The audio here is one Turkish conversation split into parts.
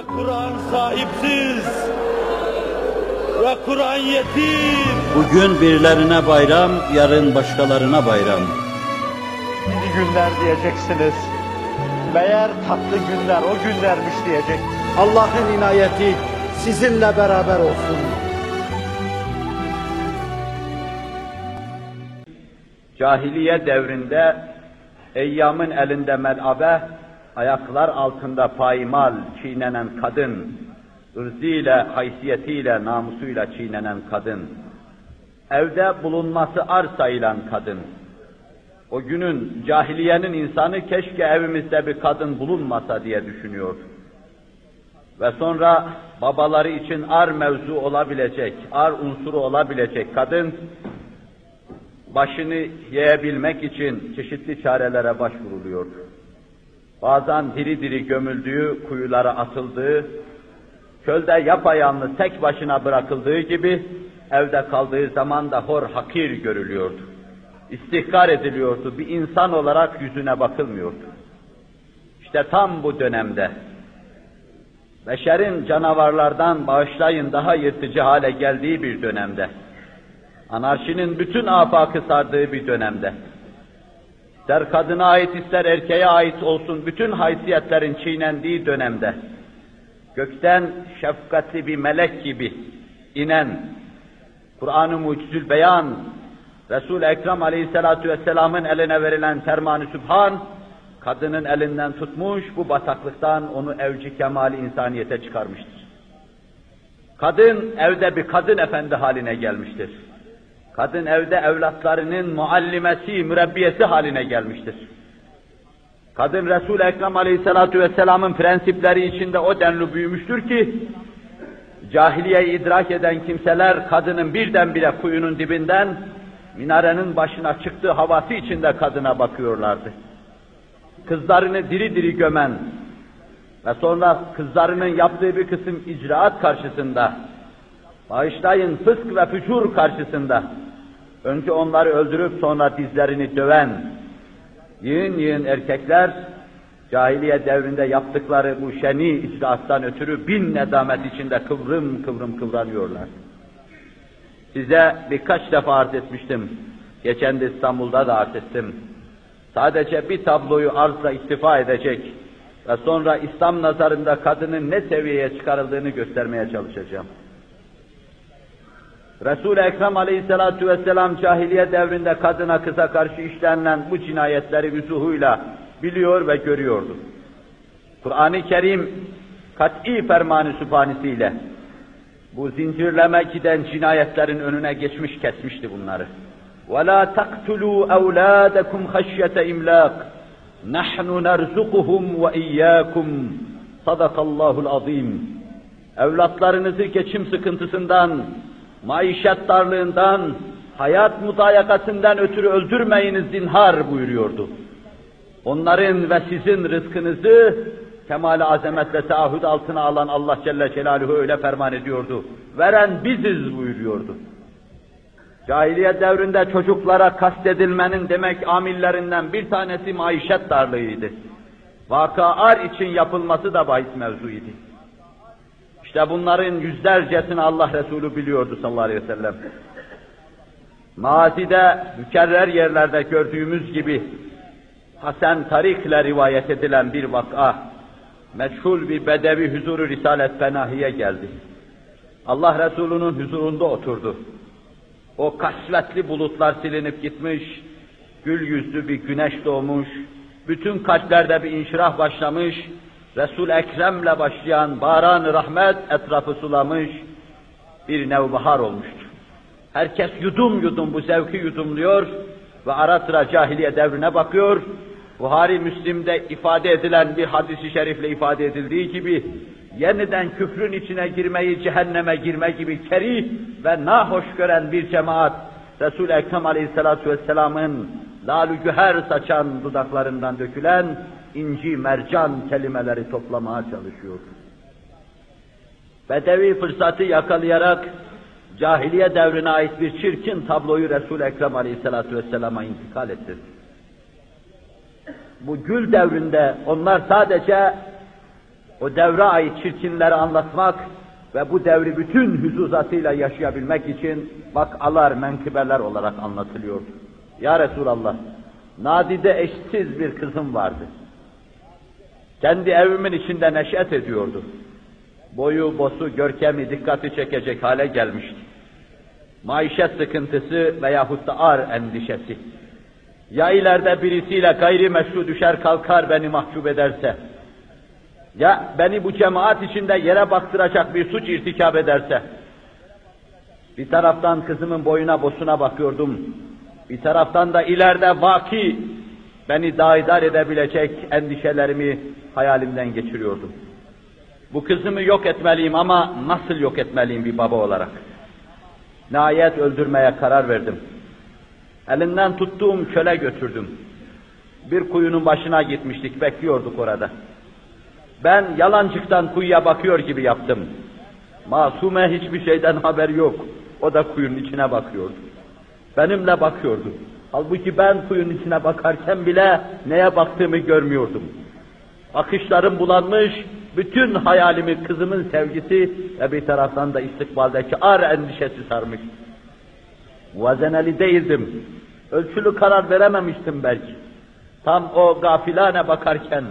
Ve Kur'an sahipsiz. Ve Kur'an yetim. Bugün birilerine bayram, yarın başkalarına bayram. İyi günler diyeceksiniz. Meğer tatlı günler o günlermiş diyecek. Allah'ın inayeti sizinle beraber olsun. Cahiliye devrinde eyyamın elinde melabe, ayaklar altında paymal çiğnenen kadın, ırzıyla, haysiyetiyle, namusuyla çiğnenen kadın, evde bulunması ar sayılan kadın, o günün cahiliyenin insanı keşke evimizde bir kadın bulunmasa diye düşünüyor. Ve sonra babaları için ar mevzu olabilecek, ar unsuru olabilecek kadın, başını yiyebilmek için çeşitli çarelere başvuruluyor. Bazen diri diri gömüldüğü, kuyulara atıldığı, çölde yapayalnız tek başına bırakıldığı gibi evde kaldığı zaman da hor hakir görülüyordu. İstihkar ediliyordu, bir insan olarak yüzüne bakılmıyordu. İşte tam bu dönemde, beşerin canavarlardan bağışlayın daha yırtıcı hale geldiği bir dönemde, anarşinin bütün afakı sardığı bir dönemde, ister kadına ait ister erkeğe ait olsun bütün haysiyetlerin çiğnendiği dönemde, gökten şefkatli bir melek gibi inen, Kur'an-ı Mucizül Beyan, Resul-i Ekrem Aleyhisselatü Vesselam'ın eline verilen ferman-ı Sübhan, kadının elinden tutmuş, bu bataklıktan onu evci kemali insaniyete çıkarmıştır. Kadın evde bir kadın efendi haline gelmiştir. Kadın evde evlatlarının muallimesi, mürebbiyesi haline gelmiştir. Kadın Resul-i Ekrem Aleyhisselatü Vesselam'ın prensipleri içinde o denli büyümüştür ki, cahiliyeyi idrak eden kimseler kadının birdenbire kuyunun dibinden, minarenin başına çıktığı havası içinde kadına bakıyorlardı. Kızlarını diri diri gömen ve sonra kızlarının yaptığı bir kısım icraat karşısında, bağışlayın fısk ve fücur karşısında, önce onları öldürüp sonra dizlerini döven, yığın yığın erkekler, cahiliye devrinde yaptıkları bu şeni icraattan ötürü bin nedamet içinde kıvrım kıvrım kıvranıyorlar. Size birkaç defa arz etmiştim. Geçen de İstanbul'da da arz ettim. Sadece bir tabloyu arzla iktifa edecek ve sonra İslam nazarında kadının ne seviyeye çıkarıldığını göstermeye çalışacağım. Resul-i Ekrem aleyhissalatu vesselam cahiliye devrinde kadına kıza karşı işlenilen bu cinayetleri vüzuhuyla biliyor ve görüyordu. Kur'an-ı Kerim kat'i fermanı sübhanesiyle bu zincirleme giden cinayetlerin önüne geçmiş kesmişti bunları. وَلَا تَقْتُلُوا أَوْلَادَكُمْ خَشْيَةَ اِمْلَاقٍ نَحْنُ نَرْزُقُهُمْ وَاِيَّاكُمْ صَدَقَ اللّٰهُ الْعَظِيمُ Evlatlarınızı geçim sıkıntısından, maişet darlığından, hayat mudayakasından ötürü öldürmeyiniz zinhar buyuruyordu. Onların ve sizin rızkınızı kemal azamet ve taahhüt altına alan Allah Celle Celaluhu öyle ferman ediyordu. Veren biziz buyuruyordu. Cahiliye devrinde çocuklara kastedilmenin demek amillerinden bir tanesi maişet darlığıydı. Vakaar için yapılması da bahis mevzuydu. İşte bunların yüzlercesini Allah Resulü biliyordu sallallahu aleyhi ve sellem. Mazide, mükerrer yerlerde gördüğümüz gibi Hasan Tarik ile rivayet edilen bir vaka, meçhul bir bedevi huzuru Risalet Fenahi'ye geldi. Allah Resulü'nün huzurunda oturdu. O kasvetli bulutlar silinip gitmiş, gül yüzlü bir güneş doğmuş, bütün kalplerde bir inşirah başlamış, resul Ekrem'le başlayan baran rahmet etrafı sulamış, bir nevbahar olmuştu. Herkes yudum yudum bu zevki yudumluyor ve ara sıra cahiliye devrine bakıyor, Buhari Müslim'de ifade edilen bir hadisi şerifle ifade edildiği gibi yeniden küfrün içine girmeyi, cehenneme girme gibi kerih ve nahoş gören bir cemaat Resul-i Ekrem Aleyhisselatü Vesselam'ın lalü güher saçan dudaklarından dökülen inci mercan kelimeleri toplamaya çalışıyor. Bedevi fırsatı yakalayarak cahiliye devrine ait bir çirkin tabloyu Resul-i Ekrem Aleyhisselatü Vesselam'a intikal ettirdi bu gül devrinde onlar sadece o devre ait çirkinleri anlatmak ve bu devri bütün hüzuzatıyla yaşayabilmek için vakalar, menkıbeler olarak anlatılıyor. Ya Resulallah, nadide eşsiz bir kızım vardı. Kendi evimin içinde neşet ediyordu. Boyu, bosu, görkemi dikkati çekecek hale gelmişti. Maişet sıkıntısı veyahut da ar endişesi. Ya ileride birisiyle gayri meşru düşer kalkar beni mahcup ederse, ya beni bu cemaat içinde yere baktıracak bir suç irtikap ederse, bir taraftan kızımın boyuna bosuna bakıyordum, bir taraftan da ileride vaki beni daidar edebilecek endişelerimi hayalimden geçiriyordum. Bu kızımı yok etmeliyim ama nasıl yok etmeliyim bir baba olarak? Nihayet öldürmeye karar verdim. Elinden tuttuğum çöle götürdüm. Bir kuyunun başına gitmiştik, bekliyorduk orada. Ben yalancıktan kuyuya bakıyor gibi yaptım. Masume hiçbir şeyden haber yok. O da kuyunun içine bakıyordu. Benimle bakıyordu. Halbuki ben kuyunun içine bakarken bile neye baktığımı görmüyordum. Bakışlarım bulanmış, bütün hayalimi kızımın sevgisi ve bir taraftan da istikbaldeki ar endişesi sarmış. Muvazeneli değildim. Ölçülü karar verememiştim belki. Tam o gafilane bakarken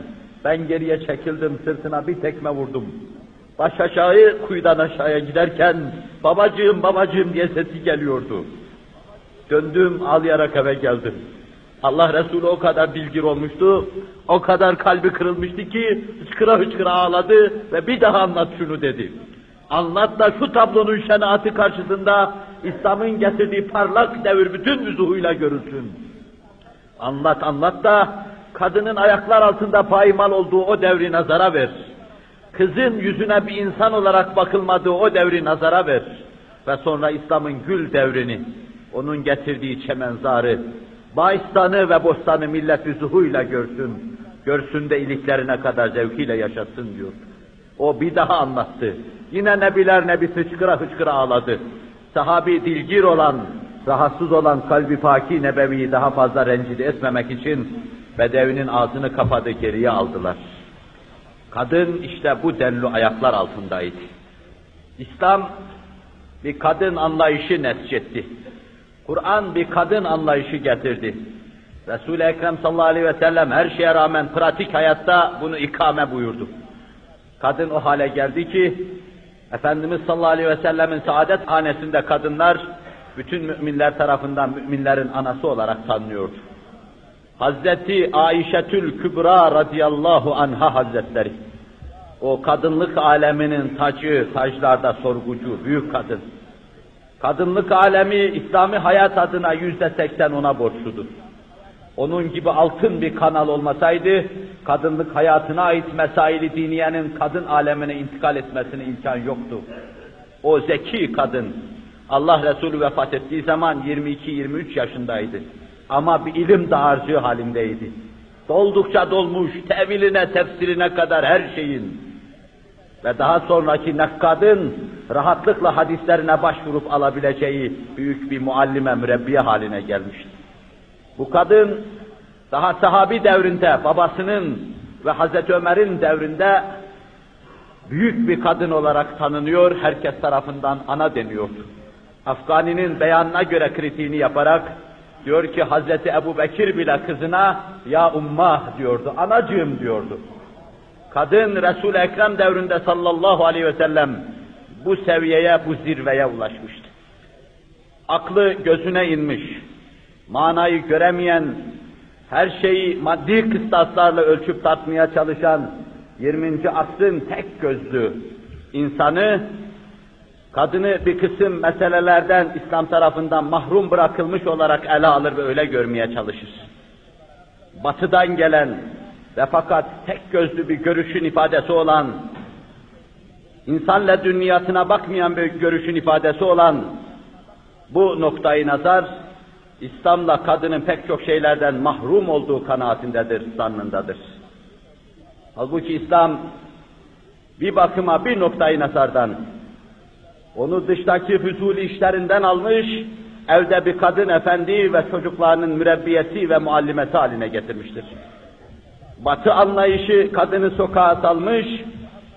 ben geriye çekildim, sırtına bir tekme vurdum. Baş aşağı kuyudan aşağıya giderken babacığım babacığım diye sesi geliyordu. Döndüm ağlayarak eve geldim. Allah Resulü o kadar bilgir olmuştu, o kadar kalbi kırılmıştı ki hıçkıra hıçkıra ağladı ve bir daha anlat şunu dedi. Anlat da şu tablonun şenaatı karşısında İslam'ın getirdiği parlak devir bütün vüzuhuyla görülsün. Anlat anlat da kadının ayaklar altında paymal olduğu o devri nazara ver. Kızın yüzüne bir insan olarak bakılmadığı o devri nazara ver. Ve sonra İslam'ın gül devrini, onun getirdiği çemenzarı, Bağistan'ı ve bostanı millet yüzuhuyla görsün. Görsün de iliklerine kadar zevkiyle yaşasın diyor. O bir daha anlattı. Yine nebiler nebisi hıçkıra hıçkıra ağladı. Sahabi dilgir olan, rahatsız olan kalbi paki nebeviyi daha fazla rencide etmemek için Bedevinin ağzını kapadı geriye aldılar. Kadın işte bu denli ayaklar altındaydı. İslam bir kadın anlayışı nesçetti. Kur'an bir kadın anlayışı getirdi. Resul-i Ekrem sallallahu aleyhi ve sellem her şeye rağmen pratik hayatta bunu ikame buyurdu. Kadın o hale geldi ki, Efendimiz sallallahu aleyhi ve sellemin saadet hanesinde kadınlar, bütün müminler tarafından müminlerin anası olarak tanınıyordu. Hazreti Ayşetül Kübra radıyallahu anha hazretleri, o kadınlık aleminin tacı, taclarda sorgucu, büyük kadın. Kadınlık alemi İslami hayat adına yüzde seksen ona borçludur. Onun gibi altın bir kanal olmasaydı, kadınlık hayatına ait mesaili diniyenin kadın alemine intikal etmesine imkan yoktu. O zeki kadın, Allah Resulü vefat ettiği zaman 22-23 yaşındaydı. Ama bir ilim dağarcığı halindeydi. Doldukça dolmuş, teviline, tefsirine kadar her şeyin. Ve daha sonraki nakkadın rahatlıkla hadislerine başvurup alabileceği büyük bir muallime, mürebbiye haline gelmişti. Bu kadın daha sahabi devrinde babasının ve Hazreti Ömer'in devrinde büyük bir kadın olarak tanınıyor, herkes tarafından ana deniyordu. Afgani'nin beyanına göre kritiğini yaparak diyor ki Hazreti Ebu Bekir bile kızına ya ummah diyordu, anacığım diyordu. Kadın Resul-i Ekrem devrinde sallallahu aleyhi ve sellem bu seviyeye, bu zirveye ulaşmıştı. Aklı gözüne inmiş, manayı göremeyen, her şeyi maddi kıstaslarla ölçüp tartmaya çalışan 20. asrın tek gözlü insanı, kadını bir kısım meselelerden İslam tarafından mahrum bırakılmış olarak ele alır ve öyle görmeye çalışır. Batıdan gelen ve fakat tek gözlü bir görüşün ifadesi olan, insanla dünyasına bakmayan bir görüşün ifadesi olan bu noktayı nazar, İslam'la kadının pek çok şeylerden mahrum olduğu kanaatindedir, zannındadır. Halbuki İslam bir bakıma bir noktayı nazardan, onu dıştaki füzuli işlerinden almış, evde bir kadın efendi ve çocuklarının mürebbiyesi ve muallimesi haline getirmiştir. Batı anlayışı kadını sokağa salmış,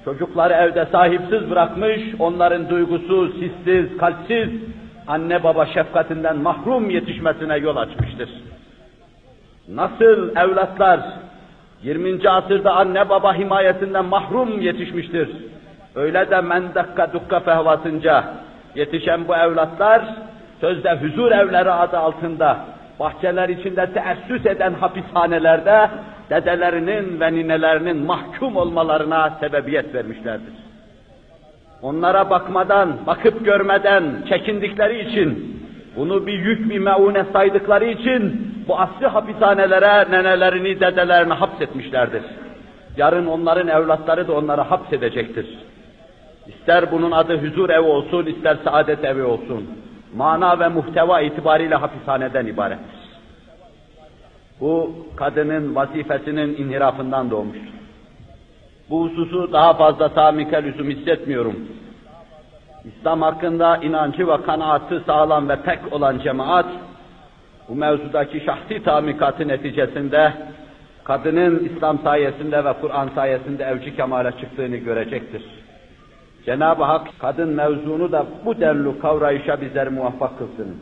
Çocukları evde sahipsiz bırakmış, onların duygusuz, hissiz, kalpsiz, anne baba şefkatinden mahrum yetişmesine yol açmıştır. Nasıl evlatlar 20. asırda anne baba himayetinden mahrum yetişmiştir. Öyle de mendakka dukka fehvasınca yetişen bu evlatlar sözde huzur evleri adı altında bahçeler içinde teessüs eden hapishanelerde dedelerinin ve ninelerinin mahkum olmalarına sebebiyet vermişlerdir. Onlara bakmadan, bakıp görmeden çekindikleri için, bunu bir yük bir meune saydıkları için bu asli hapishanelere nenelerini, dedelerini hapsetmişlerdir. Yarın onların evlatları da onları hapsedecektir. İster bunun adı huzur evi olsun, ister saadet evi olsun. Mana ve muhteva itibariyle hapishaneden ibarettir. Bu kadının vazifesinin inhirafından doğmuştur. Bu hususu daha fazla tamike lüzum hissetmiyorum. İslam hakkında inancı ve kanaatı sağlam ve pek olan cemaat, bu mevzudaki şahsi tamikatı neticesinde kadının İslam sayesinde ve Kur'an sayesinde evci kemale çıktığını görecektir. Cenab-ı Hak kadın mevzunu da bu denli kavrayışa bizleri muvaffak kılsın.